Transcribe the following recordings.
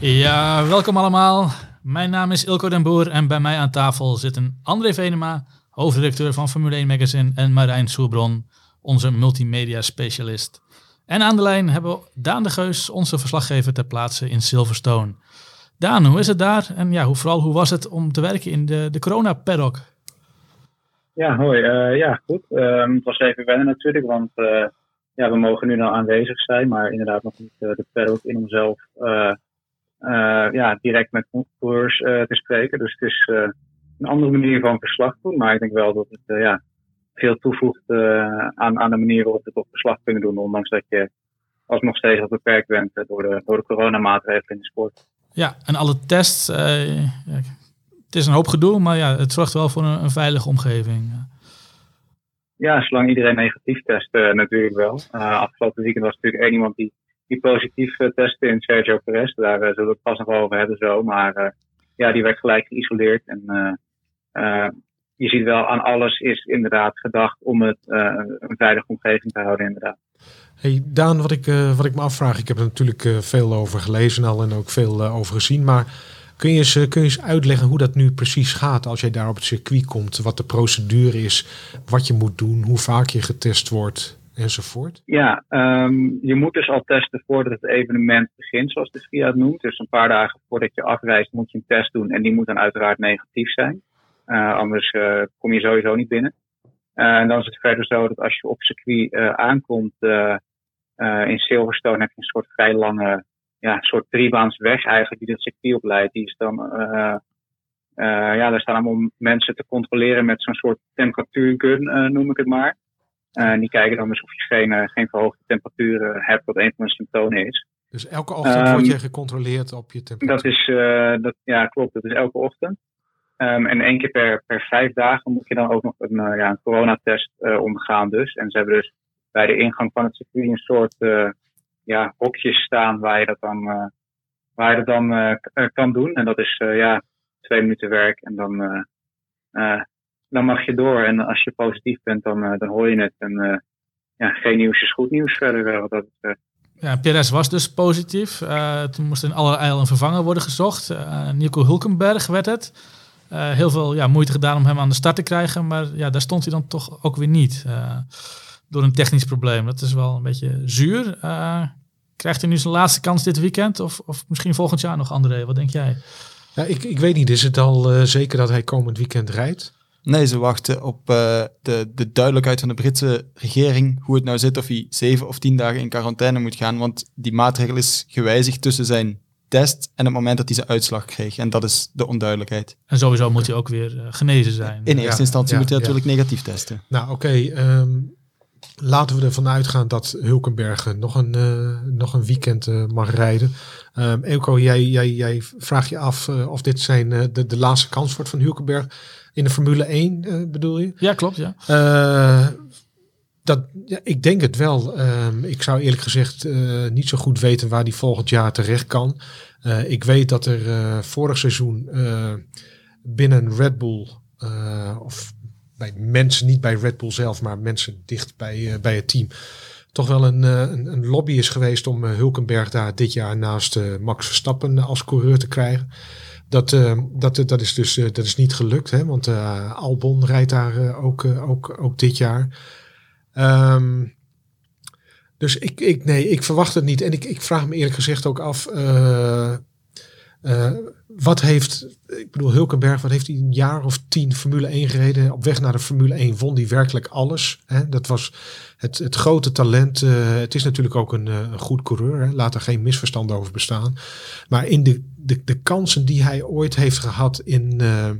Ja, welkom allemaal. Mijn naam is Ilko den Boer en bij mij aan tafel zitten André Venema, hoofdredacteur van Formule 1 Magazine, en Marijn Soerbron, onze multimedia specialist. En aan de lijn hebben we Daan de Geus, onze verslaggever ter plaatse in Silverstone. Daan, hoe is het daar? En ja, hoe, vooral hoe was het om te werken in de, de corona-paddock? Ja, hoi. Uh, ja, goed. Um, het was even wennen natuurlijk, want uh, ja, we mogen nu nou aanwezig zijn, maar inderdaad nog niet uh, de paddock in om zelf ja, direct met coureurs te spreken. Dus het is een andere manier van verslag doen, maar ik denk wel dat het ja, veel toevoegt aan, aan de manier waarop we toch verslag kunnen doen, ondanks dat je alsnog steeds wat beperkt bent door de, door de coronamaatregelen in de sport. Ja, en alle tests, het is een hoop gedoe, maar ja, het zorgt wel voor een, een veilige omgeving. Ja, zolang iedereen negatief test, uh, natuurlijk wel. Uh, afgelopen weekend was natuurlijk één iemand die, die positief uh, testte in Sergio Perez. Daar zullen we het pas nog over hebben zo. Maar ja, die werd gelijk geïsoleerd. En je ziet wel aan alles is inderdaad gedacht om het een veilige omgeving te houden inderdaad. Hey Daan, wat ik, wat ik me afvraag, ik heb er natuurlijk veel over gelezen al en ook veel over gezien. Maar Kun je, eens, kun je eens uitleggen hoe dat nu precies gaat als jij daar op het circuit komt? Wat de procedure is, wat je moet doen, hoe vaak je getest wordt enzovoort? Ja, um, je moet dus al testen voordat het evenement begint, zoals de FIA het noemt. Dus een paar dagen voordat je afreist moet je een test doen en die moet dan uiteraard negatief zijn. Uh, anders uh, kom je sowieso niet binnen. En dan is het verder zo dat als je op circuit aankomt in Silverstone heb je een soort vrij lange ja, een soort driebaans weg eigenlijk die het circuit opleidt. Die is dan, uh, uh, ja, daar staan allemaal mensen te controleren met zo'n soort temperatuurgun, uh, noem ik het maar. En die kijken dan dus of je geen, geen verhoogde temperaturen hebt, wat een van de symptomen is. Dus elke ochtend um, word je gecontroleerd op je temperatuur? Dat is, dat, ja, klopt. Dat is elke ochtend. Um, en één keer per, per vijf dagen moet je dan ook nog een, ja, een coronatest ondergaan dus. En ze hebben dus bij de ingang van het circuit een soort ja, hokjes staan waar je dat dan, uh, waar je dat dan uh, kan doen. En dat is ja, twee minuten werk en dan, dan mag je door. En als je positief bent, dan, dan hoor je het. En ja, geen nieuws is goed nieuws verder. dat, ja, Perez was dus positief. toen moest in allerijl een vervanger worden gezocht. Nico Hulkenberg werd het. heel veel ja, moeite gedaan om hem aan de start te krijgen. Maar ja, daar stond hij dan toch ook weer niet door een technisch probleem. Dat is wel een beetje zuur. Uh, krijgt hij nu zijn laatste kans dit weekend? Of, of misschien volgend jaar nog, André? Wat denk jij? Ja, ik, ik weet niet. Is het al uh, zeker dat hij komend weekend rijdt? Nee, ze wachten op uh, de, de duidelijkheid van de Britse regering hoe het nou zit of hij zeven of tien dagen in quarantaine moet gaan. Want die maatregel is gewijzigd tussen zijn test en het moment dat hij zijn uitslag kreeg. En dat is de onduidelijkheid. En sowieso moet hij ook weer uh, genezen zijn. In eerste ja, instantie ja, moet hij natuurlijk negatief testen. Nou oké, okay, um, laten we ervan uitgaan dat Hulkenberg nog een, uh, nog een weekend uh, mag rijden. Um, Elko, jij, jij, jij vraagt je af uh, of dit zijn de, de laatste kans wordt van Hulkenberg in de Formule 1, bedoel je? Ja, klopt, ja. dat, ja, ik denk het wel. Um, ik zou eerlijk gezegd niet zo goed weten waar die volgend jaar terecht kan. ik weet dat er vorig seizoen binnen Red Bull, of bij mensen, niet bij Red Bull zelf, maar mensen dicht bij, uh, bij het team, toch wel een, uh, een, lobby is geweest om uh, Hulkenberg daar dit jaar naast Max Verstappen als coureur te krijgen. Dat, dat, dat is dus dat is niet gelukt, hè, want Albon rijdt daar ook, ook, ook dit jaar. Um, dus ik, ik, nee, ik verwacht het niet. En ik, ik vraag me eerlijk gezegd ook af. Wat heeft, ik bedoel, Hulkenberg, wat heeft hij een jaar of tien Formule 1 gereden? Op weg naar de Formule 1 won hij werkelijk alles. Hè? Dat was het, het grote talent. Uh, het is natuurlijk ook een, uh, een goed coureur. Hè? Laat er geen misverstand over bestaan. Maar in de, de, de kansen die hij ooit heeft gehad in, uh,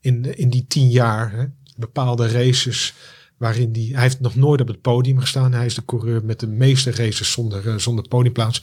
in, in die tien jaar, hè? bepaalde races waarin die, hij heeft nog nooit op het podium gestaan. Hij is de coureur met de meeste races zonder, zonder podiumplaats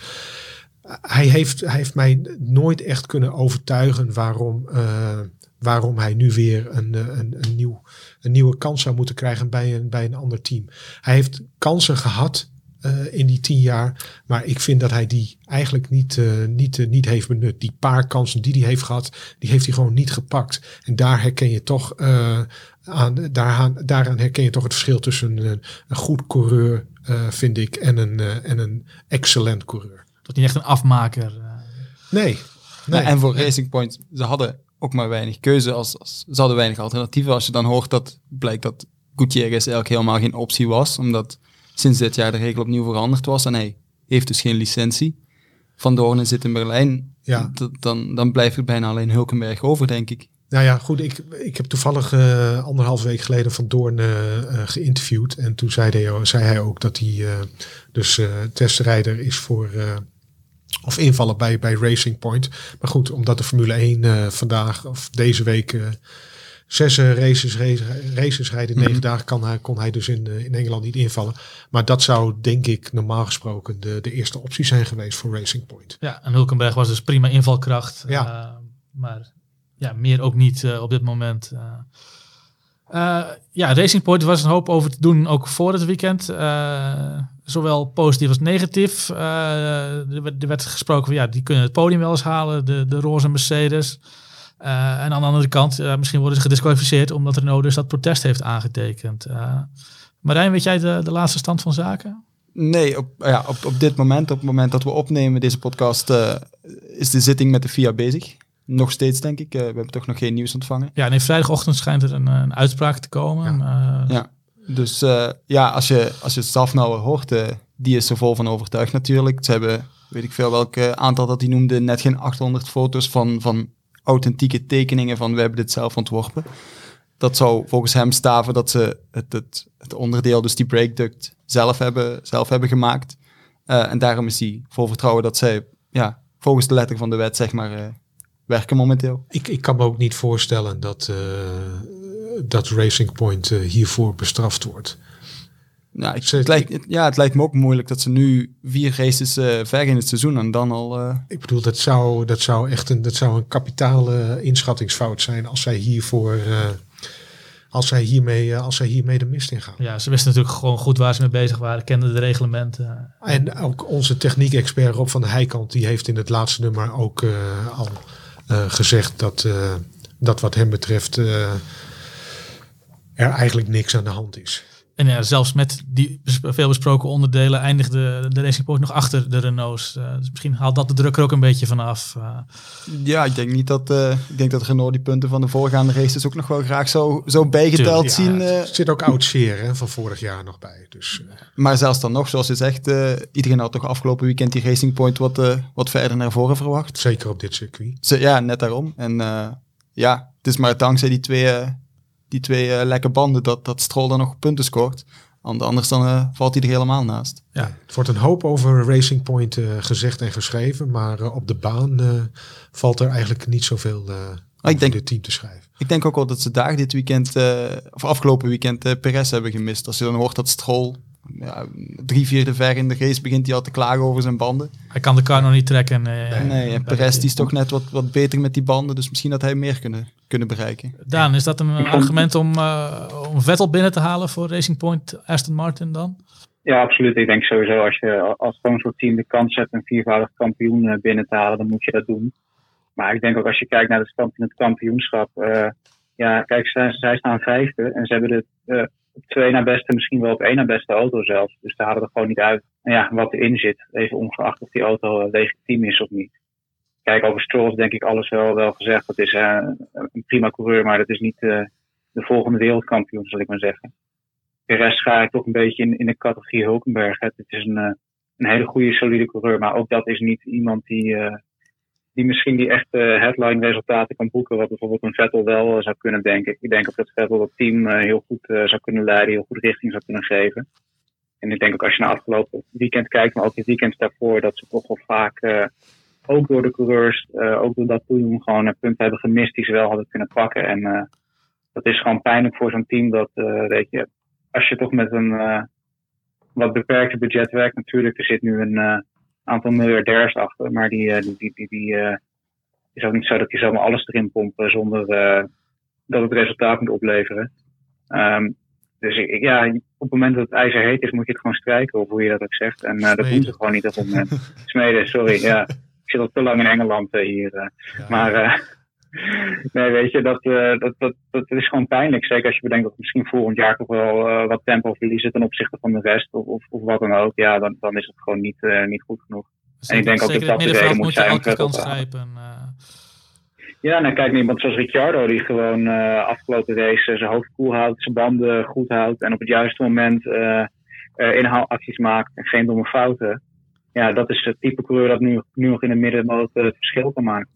hij heeft, hij heeft mij nooit echt kunnen overtuigen waarom, uh, waarom hij nu weer een, eh, een, een, nieuw, een nieuwe kans zou moeten krijgen bij een, bij een ander team. Hij heeft kansen gehad eh, in die tien jaar. Maar ik vind dat hij die eigenlijk niet, eh, niet, eh, niet heeft benut. Die paar kansen die hij heeft gehad, die heeft hij gewoon niet gepakt. En daar herken je toch eh, aan, daaraan, daaraan herken je toch het verschil tussen een, een goed coureur, eh, vind ik, en een, eh, en een excellent coureur. Tot niet echt een afmaker. eh. Nee. nee. en voor Racing Point, ze hadden ook maar weinig keuze. Als, als, ze hadden weinig alternatieven. Als je dan hoort dat blijkt dat Gutierrez eigenlijk helemaal geen optie was. Omdat sinds dit jaar de regel opnieuw veranderd was. En hij heeft dus geen licentie. Van Doornen zit in Berlijn. Ja. Dan, dan blijft er bijna alleen Hulkenberg over, denk ik. Nou ja, goed. Ik, ik heb toevallig eh, anderhalf week geleden Van Doorn eh, geïnterviewd. En toen zei hij, zei hij ook dat hij eh, dus eh, testrijder is voor... of invallen bij, bij Racing Point. Maar goed, omdat de Formule 1 eh, vandaag of deze week eh, zes eh, races, race- races rijden in negen Mhm. dagen, kan hij, kon hij dus in, in Engeland niet invallen. Maar dat zou denk ik normaal gesproken de, de eerste optie zijn geweest voor Racing Point. Ja, en Hulkenberg was dus prima invalkracht. Ja. maar ja, meer ook niet op dit moment. ja, Racing Point was een hoop over te doen, ook voor het weekend. Zowel positief als negatief. Eh, er, werd, er gesproken van ja, die kunnen het podium wel eens halen, de, de roze Mercedes. Eh, en aan de andere kant, eh, misschien worden ze gedisqualificeerd omdat Renault dus dat protest heeft aangetekend. Marijn, weet jij de, de laatste stand van zaken? Nee, op, ja, op, op dit moment, op het moment dat we opnemen deze podcast, is de zitting met de FIA bezig. Nog steeds, denk ik. We hebben toch nog geen nieuws ontvangen. Ja, nee, vrijdagochtend schijnt er een, een uitspraak te komen. Ja. Dus eh, ja, als je, als je Safnauer hoort, eh, die is er vol van overtuigd natuurlijk. Ze hebben, weet ik veel welk aantal dat hij noemde, net geen 800 foto's van, van authentieke tekeningen van we hebben dit zelf ontworpen. Dat zou volgens hem staven dat ze het, het, het onderdeel, dus die breakduct, zelf hebben, zelf hebben gemaakt. Eh, en daarom is hij vol vertrouwen dat zij ja, volgens de letter van de wet zeg maar werken momenteel. Ik, ik kan me ook niet voorstellen dat, dat Racing Point eh, hiervoor bestraft wordt. Nou, ik, het lijkt, het- ja, het lijkt me ook moeilijk dat ze nu vier races eh, ver in het seizoen en dan al... eh, Ik bedoel, dat zou, dat zou echt een, dat zou een kapitale inschattingsfout zijn als zij hiervoor, eh, als zij hiermee, als zij hiermee de mist in gaan. Ja, ze wisten natuurlijk gewoon goed waar ze mee bezig waren, kenden de reglementen. En ook onze techniek-expert Rob van de Heikant, die heeft in het laatste nummer ook eh, al eh, gezegd dat, eh, dat wat hem betreft eh, er eigenlijk niks aan de hand is. En ja, zelfs met die bes- veel besproken onderdelen eindigde de Racing Point nog achter de Renaults. Eh, dus misschien haalt dat de druk er ook een beetje vanaf. Eh ja, ik denk niet dat... eh, ik denk dat Renault die punten van de voorgaande races ook nog wel graag zo, zo bijgeteld Tuurlijk, zien. Ja, eh, er zit ook oud zeer hè, van vorig jaar nog bij. Dus eh, maar zelfs dan nog, zoals je zegt, eh, iedereen had toch afgelopen weekend die Racing Point wat, eh, wat verder naar voren verwacht. zeker op dit circuit. Ze, ja, net daarom. En eh, ja, het is maar dankzij die twee, die twee eh, lekke banden dat, dat Stroll dan nog punten scoort. Want Anders dan eh, valt hij er helemaal naast. ja, Het wordt een hoop over Racing Point eh, gezegd en geschreven, maar op de baan valt er eigenlijk niet zoveel eh over denk- dit team te schrijven. Ik denk ook wel dat ze daar dit weekend, of afgelopen weekend, Perez hebben gemist. Als je dan hoort dat Stroll ja, drie vierde ver in de race begint hij al te klagen over zijn banden. hij kan de kar nog niet trekken. eh, nee, en bij Perez is toch net wat, wat beter met die banden, dus misschien dat hij meer kunnen, kunnen bereiken. Daan, is dat een argument om, eh, om Vettel binnen te halen voor Racing Point Aston Martin dan? Ja, absoluut. Ik denk sowieso als je als zo'n soort team de kans hebt een viervoudig kampioen eh, binnen te halen, dan moet je dat doen. Maar ik denk ook als je kijkt naar de stand in het kampioenschap. eh, ja, kijk, zij, zij staan vijfde en ze hebben de eh, op twee na beste, misschien wel op één na beste auto zelfs. Dus daar halen we gewoon niet uit. En ja, wat erin zit, even ongeacht of die auto eh, legitiem is of niet. Kijk, over Stroll is denk ik alles wel, wel gezegd. Dat is eh, een prima coureur, maar dat is niet eh, de volgende wereldkampioen, zal ik maar zeggen. De rest ga ik toch een beetje in, in de categorie Hulkenberg. Het is een, een hele goede, solide coureur. Maar ook dat is niet iemand die, die misschien die echte headline resultaten kan boeken. Wat bijvoorbeeld een Vettel wel eh, zou kunnen denken. Ik denk ook dat Vettel het team eh, heel goed eh, zou kunnen leiden. Heel goed richting zou kunnen geven. En ik denk ook als je naar afgelopen weekend kijkt. Maar ook het weekend daarvoor. Dat ze toch wel vaak ook door de coureurs. ook door dat toedoen gewoon een punt hebben gemist. Die ze wel hadden kunnen pakken. En dat is gewoon pijnlijk voor zo'n team. Dat weet je als je toch met een wat beperkte budget werkt, natuurlijk, er zit nu een aantal miljardairs achter, maar die, uh, die, die, die, die uh, is ook niet zo dat die zomaar alles erin pompen zonder dat het resultaat moet opleveren. Um, Dus ik, ja, op het moment dat het ijzer heet is, moet je het gewoon strijken, of hoe je dat ook zegt. En uh, dat doen ze gewoon niet op het moment. Smeden, sorry, ja. Ik zit al te lang in Engeland uh, hier. Uh. Ja. Maar nee, weet je, dat, dat, dat, dat is gewoon pijnlijk. Zeker als je bedenkt dat misschien volgend jaar toch wel wat tempo verliezen ten opzichte van de rest, of, of, of wat dan ook. Ja, dan, dan is het gewoon niet, niet goed genoeg. Dus en ik denk ook dat dat de reden moet zijn. Grijpen. Ja, nou kijk, iemand zoals Ricciardo, die gewoon afgelopen race zijn hoofd koel houdt, zijn banden goed houdt en op het juiste moment inhaalacties maakt en geen domme fouten. Ja, dat is het type coureur dat nu, nu nog in de middenmoot het verschil kan maken.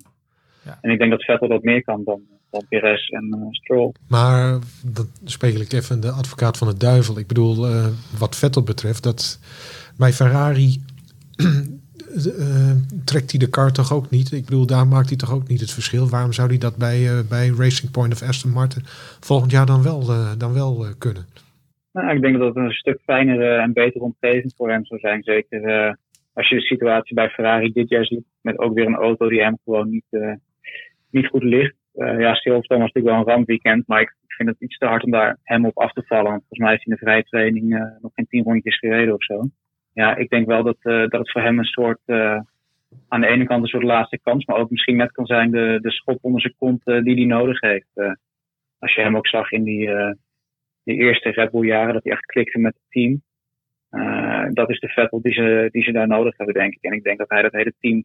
Ja. En ik denk dat Vettel dat meer kan dan, dan Perez en Stroll. Maar dat speel ik even de advocaat van de duivel. Ik bedoel, wat Vettel betreft, dat bij Ferrari uh, trekt hij de kar toch ook niet? Ik bedoel, daar maakt hij toch ook niet het verschil? Waarom zou hij dat bij, uh, bij Racing Point of Aston Martin volgend jaar dan wel, uh, dan wel kunnen? Nou, ik denk dat het een stuk fijnere en betere omgeving voor hem zou zijn. Zeker als je de situatie bij Ferrari dit jaar ziet, met ook weer een auto die hem gewoon niet, niet goed ligt. ja, Silverstone was natuurlijk wel een rampweekend, maar ik vind het iets te hard om daar hem op af te vallen. Want volgens mij is hij in de vrije training nog geen tien rondjes gereden of zo ja, ik denk wel dat, uh, dat het voor hem een soort, uh, aan de ene kant een soort laatste kans, maar ook misschien net kan zijn de, de schop onder zijn kont uh, die hij nodig heeft. als je hem ook zag in die, die eerste Red Bull jaren, dat hij echt klikte met het team. dat is de Vettel die ze, die ze daar nodig hebben, denk ik. En ik denk dat hij dat hele team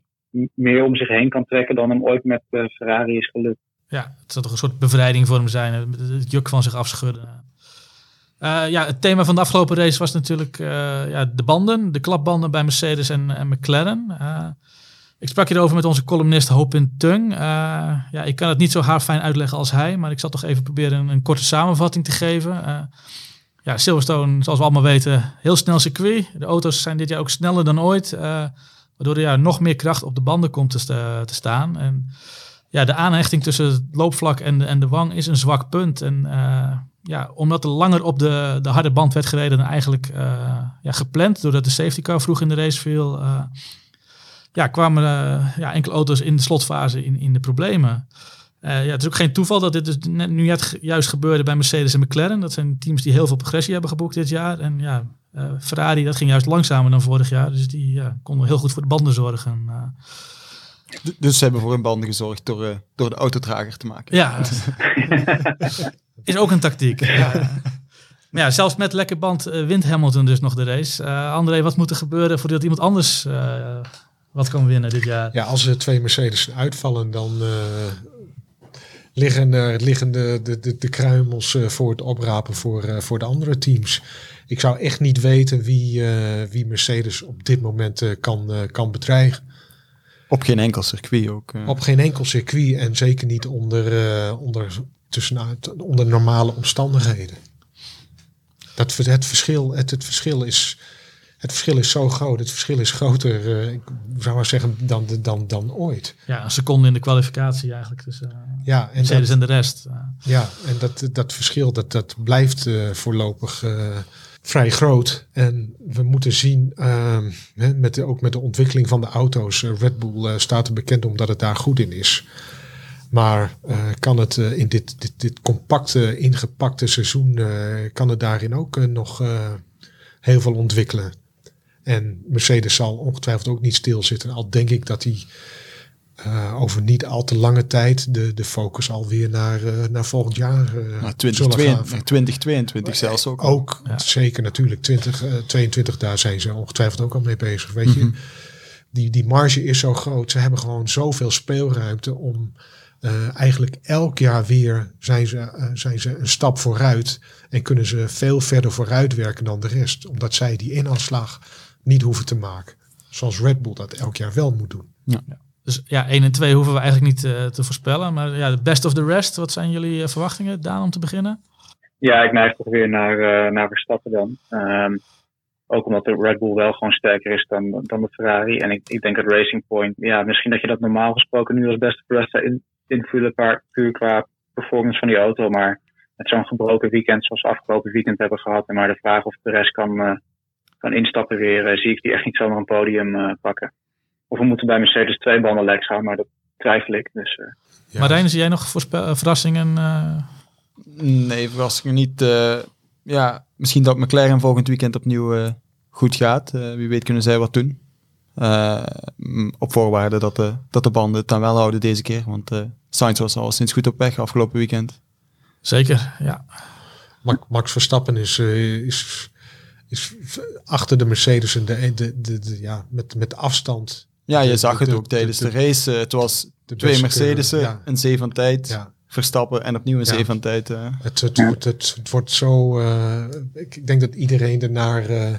meer om zich heen kan trekken dan hem ooit met Ferrari is gelukt. Ja, het zou toch een soort bevrijding voor hem zijn, het juk van zich afschudden. Uh, ja, het thema van de afgelopen race was natuurlijk uh, ja, de banden, de klapbanden bij Mercedes en, en McLaren. Ik sprak hierover met onze columnist Hopin Tung. ja, ik kan het niet zo haarfijn uitleggen als hij, maar ik zal toch even proberen een, een korte samenvatting te geven. ja, Silverstone, zoals we allemaal weten, heel snel circuit. De auto's zijn dit jaar ook sneller dan ooit, waardoor er nog meer kracht op de banden komt te, te staan. En ja, de aanhechting tussen het loopvlak en de, en de wang is een zwak punt. En ja, omdat er langer op de, de harde band werd gereden dan eigenlijk uh, ja, gepland, doordat de safety car vroeg in de race viel, uh, ja, kwamen ja, enkele auto's in de slotfase in, in de problemen. Ja, het is ook geen toeval dat dit dus net, nu net juist gebeurde bij Mercedes en McLaren. Dat zijn teams die heel veel progressie hebben geboekt dit jaar. En ja, Ferrari, dat ging juist langzamer dan vorig jaar. Dus die ja, konden heel goed voor de banden zorgen. Dus ze hebben voor hun banden gezorgd door, door de autodrager te maken. Ja. Is ook een tactiek. ja. Maar ja, zelfs met lekker band uh, wint Hamilton dus nog de race. Uh, André, wat moet er gebeuren voordat iemand anders uh, wat kan winnen dit jaar? Ja, als er twee Mercedes uitvallen, dan liggen, liggen de, de, de, de kruimels voor het oprapen voor, voor de andere teams. Ik zou echt niet weten wie, wie Mercedes op dit moment kan, kan bedreigen. Op geen enkel circuit ook. Op geen enkel circuit en zeker niet onder, onder tussenuit onder normale omstandigheden. Dat, het, verschil, het, het, verschil is, het verschil is zo groot. Het verschil is groter, uh, ik zou maar zeggen, dan, dan, dan ooit. Ja, een seconde in de kwalificatie eigenlijk uh, ja, en Mercedes en de rest. Ja, en dat, dat verschil dat, dat blijft uh, voorlopig vrij groot. En we moeten zien, ehm, met de, ook met de ontwikkeling van de auto's, Red Bull staat er bekend omdat het daar goed in is. Maar kan het in dit, dit, dit compacte, ingepakte seizoen, kan het daarin ook nog heel veel ontwikkelen. En Mercedes zal ongetwijfeld ook niet stilzitten. Al denk ik dat hij over niet al te lange tijd de, de focus alweer naar, naar volgend jaar naar 2022 zelfs ook. Ook, ja. zeker natuurlijk. 2022, daar zijn ze ongetwijfeld ook al mee bezig. Weet mm -hmm. je, mhm. die, die marge is zo groot. Ze hebben gewoon zoveel speelruimte om uh, eigenlijk elk jaar weer zijn ze, uh, zijn ze een stap vooruit en kunnen ze veel verder vooruit werken dan de rest, omdat zij die inhaalslag niet hoeven te maken. Zoals Red Bull dat elk jaar wel moet doen. Ja. Dus ja, 1 en 2 hoeven we eigenlijk niet uh, te voorspellen. Maar ja, de best of the rest, wat zijn jullie verwachtingen, Daan, om te beginnen? Ja, ik neig toch weer naar, naar Verstappen dan. Um, ook omdat de Red Bull wel gewoon sterker is dan, dan de Ferrari. En ik, ik denk dat Racing Point, ja, misschien dat je dat normaal gesproken nu als beste Verstappen in, invullen puur qua performance van die auto. Maar met zo'n gebroken weekend zoals we afgelopen weekend hebben gehad. En maar de vraag of de rest kan, uh, kan instappen weer, uh, zie ik die echt niet zomaar een podium uh, pakken. Of we moeten bij Mercedes twee banden lek gaan, maar dat twijfel ik. Dus, ja. Marijn, zie jij nog verrassingen? Nee, verrassingen niet. ja, misschien dat McLaren volgend weekend opnieuw uh, goed gaat. wie weet kunnen zij wat doen. op voorwaarde dat de, dat de banden het dan wel houden deze keer. Want Sainz was al sinds goed op weg afgelopen weekend. Zeker, ja. Max Verstappen is, is, is achter de Mercedes en de, de, de, ja, met, met afstand. Ja, je zag het ook tijdens de, race. het was twee Mercedes, ja. een zee van tijd. Ja. Verstappen en opnieuw een zee van tijd. Uh. Het, het, wordt, het, het, wordt zo. Uh, ik denk dat iedereen er naar, uh,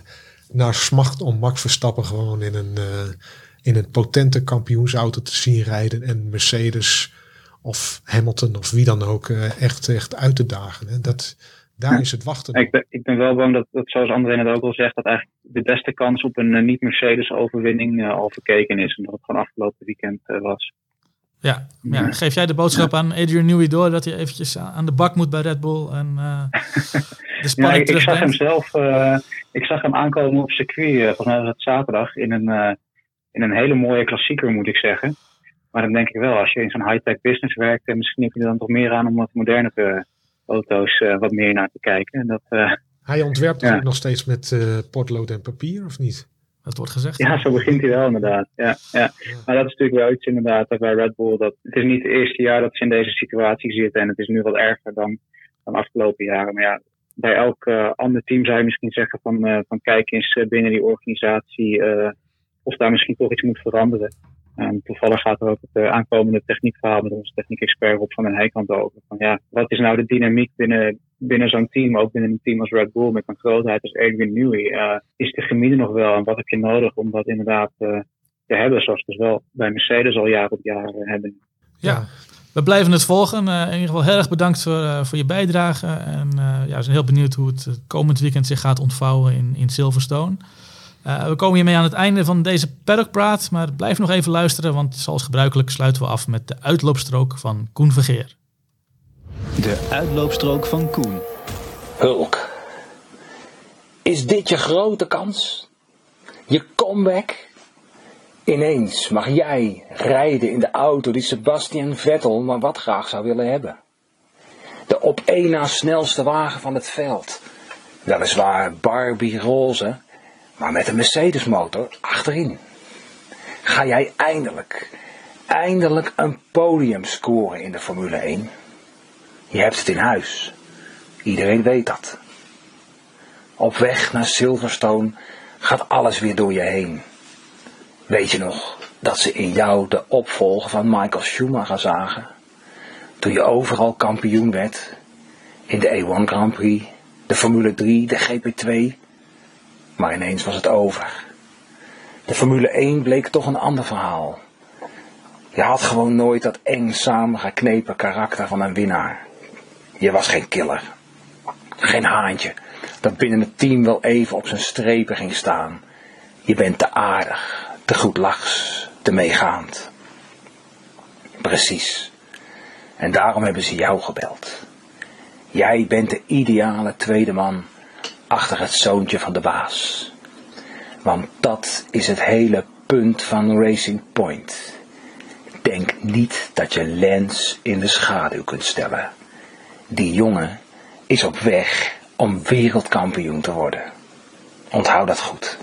naar smacht om Max Verstappen gewoon in een, in een potente kampioensauto te zien rijden. En Mercedes of Hamilton of wie dan ook echt, echt uit te dagen. Hè. Dat, daar is het wachten. Ik ben, ik ben wel bang dat, dat, zoals André net ook al zegt, dat eigenlijk de beste kans op een niet-Mercedes-overwinning al verkeken is. En dat het gewoon afgelopen weekend was. Ja, ja, geef jij de boodschap aan Adrian Newey door dat hij eventjes aan de bak moet bij Red Bull en uh, de spanning ja, ik, ik zag hem zelf, uh, ik zag hem aankomen op circuit, uh, volgens mij was het zaterdag, in een, in een hele mooie klassieker moet ik zeggen. Maar dan denk ik wel, als je in zo'n high-tech business werkt, misschien heb je er dan toch meer aan om wat moderne auto's wat meer naar te kijken. En dat, hij ontwerpt ja. nog steeds met potlood en papier, of niet? Dat wordt gezegd. Ja, zo begint hij wel inderdaad. Ja, ja. Maar dat is natuurlijk wel iets inderdaad bij Red Bull. Dat, het is niet het eerste jaar dat ze in deze situatie zitten. En het is nu wat erger dan, dan afgelopen jaren. Maar ja, bij elk uh, ander team zou je misschien zeggen van, uh, van kijk eens binnen die organisatie of daar misschien toch iets moet veranderen. En toevallig gaat er ook het uh, aankomende techniekverhaal met onze techniek-expert op van den Heikant over. Van ja, wat is nou de dynamiek binnen, binnen zo'n team, ook binnen een team als Red Bull met een grootheid als Adrian Newey? Uh, is de chemie nog wel en wat heb je nodig om dat inderdaad uh, te hebben, zoals we dus wel bij Mercedes al jaar op jaar hebben? Ja, we blijven het volgen. in ieder geval heel erg bedankt voor, voor je bijdrage. En ja, we zijn heel benieuwd hoe het komend weekend zich gaat ontvouwen in, in Silverstone. Uh, we komen hiermee aan het einde van deze paddockpraat, maar blijf nog even luisteren, want zoals gebruikelijk sluiten we af met de uitloopstrook van Koen Vergeer. De uitloopstrook van Koen. Hulk. Is dit je grote kans? Je comeback? Ineens mag jij rijden in de auto die Sebastian Vettel maar wat graag zou willen hebben. De op één na snelste wagen van het veld. Weliswaar Barbie roze, maar met een Mercedes motor achterin. Ga jij eindelijk, eindelijk een podium scoren in de Formule 1? Je hebt het in huis. Iedereen weet dat. Op weg naar Silverstone gaat alles weer door je heen. Weet je nog dat ze in jou de opvolger van Michael Schumacher zagen? Toen je overal kampioen werd. In de A1 Grand Prix, de Formule 3, de GP2 maar ineens was het over. De Formule 1 bleek toch een ander verhaal. Je had gewoon nooit dat eng samengeknepen karakter van een winnaar. Je was geen killer. Geen haantje dat binnen het team wel even op zijn strepen ging staan. Je bent te aardig, te goed lachs, te meegaand. Precies. En daarom hebben ze jou gebeld. Jij bent de ideale tweede man achter het zoontje van de baas. Want dat is het hele punt van Racing Point. Denk niet dat je Lens in de schaduw kunt stellen. Die jongen is op weg om wereldkampioen te worden. Onthoud dat goed.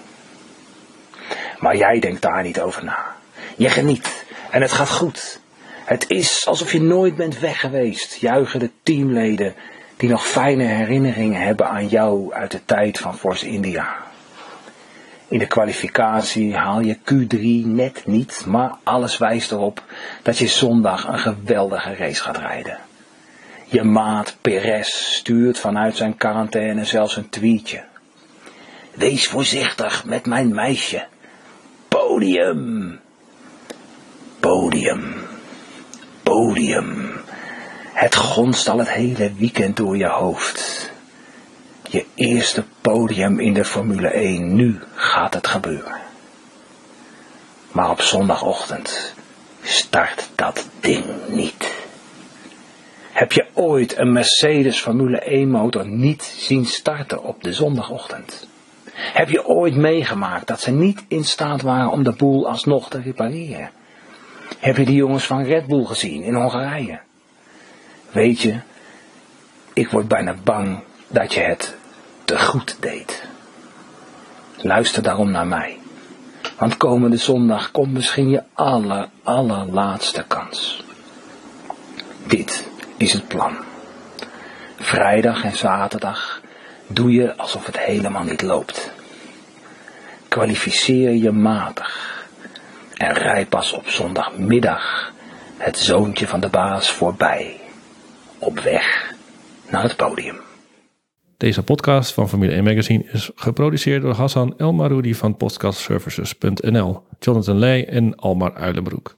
Maar jij denkt daar niet over na. Je geniet en het gaat goed. Het is alsof je nooit bent weg geweest, juichen de teamleden die nog fijne herinneringen hebben aan jou uit de tijd van Force India. In de kwalificatie haal je Q3 net niet, maar alles wijst erop dat je zondag een geweldige race gaat rijden. Je maat Perez stuurt vanuit zijn quarantaine zelfs een tweetje. Wees voorzichtig met mijn meisje. Podium. Podium. Podium. Het gonst al het hele weekend door je hoofd. Je eerste podium in de Formule 1, nu gaat het gebeuren. Maar op zondagochtend start dat ding niet. Heb je ooit een Mercedes Formule 1 motor niet zien starten op de zondagochtend? Heb je ooit meegemaakt dat ze niet in staat waren om de boel alsnog te repareren? Heb je die jongens van Red Bull gezien in Hongarije? Weet je, ik word bijna bang dat je het te goed deed. Luister daarom naar mij. Want komende zondag komt misschien je aller, allerlaatste kans. Dit is het plan. Vrijdag en zaterdag doe je alsof het helemaal niet loopt. Kwalificeer je matig en rij pas op zondagmiddag het zoontje van de baas voorbij, op weg naar het podium. Deze podcast van Formule 1 Magazine is geproduceerd door Hassan El Maroudi van podcastservices.nl, Jonathan Leij en Almar Uilenbroek.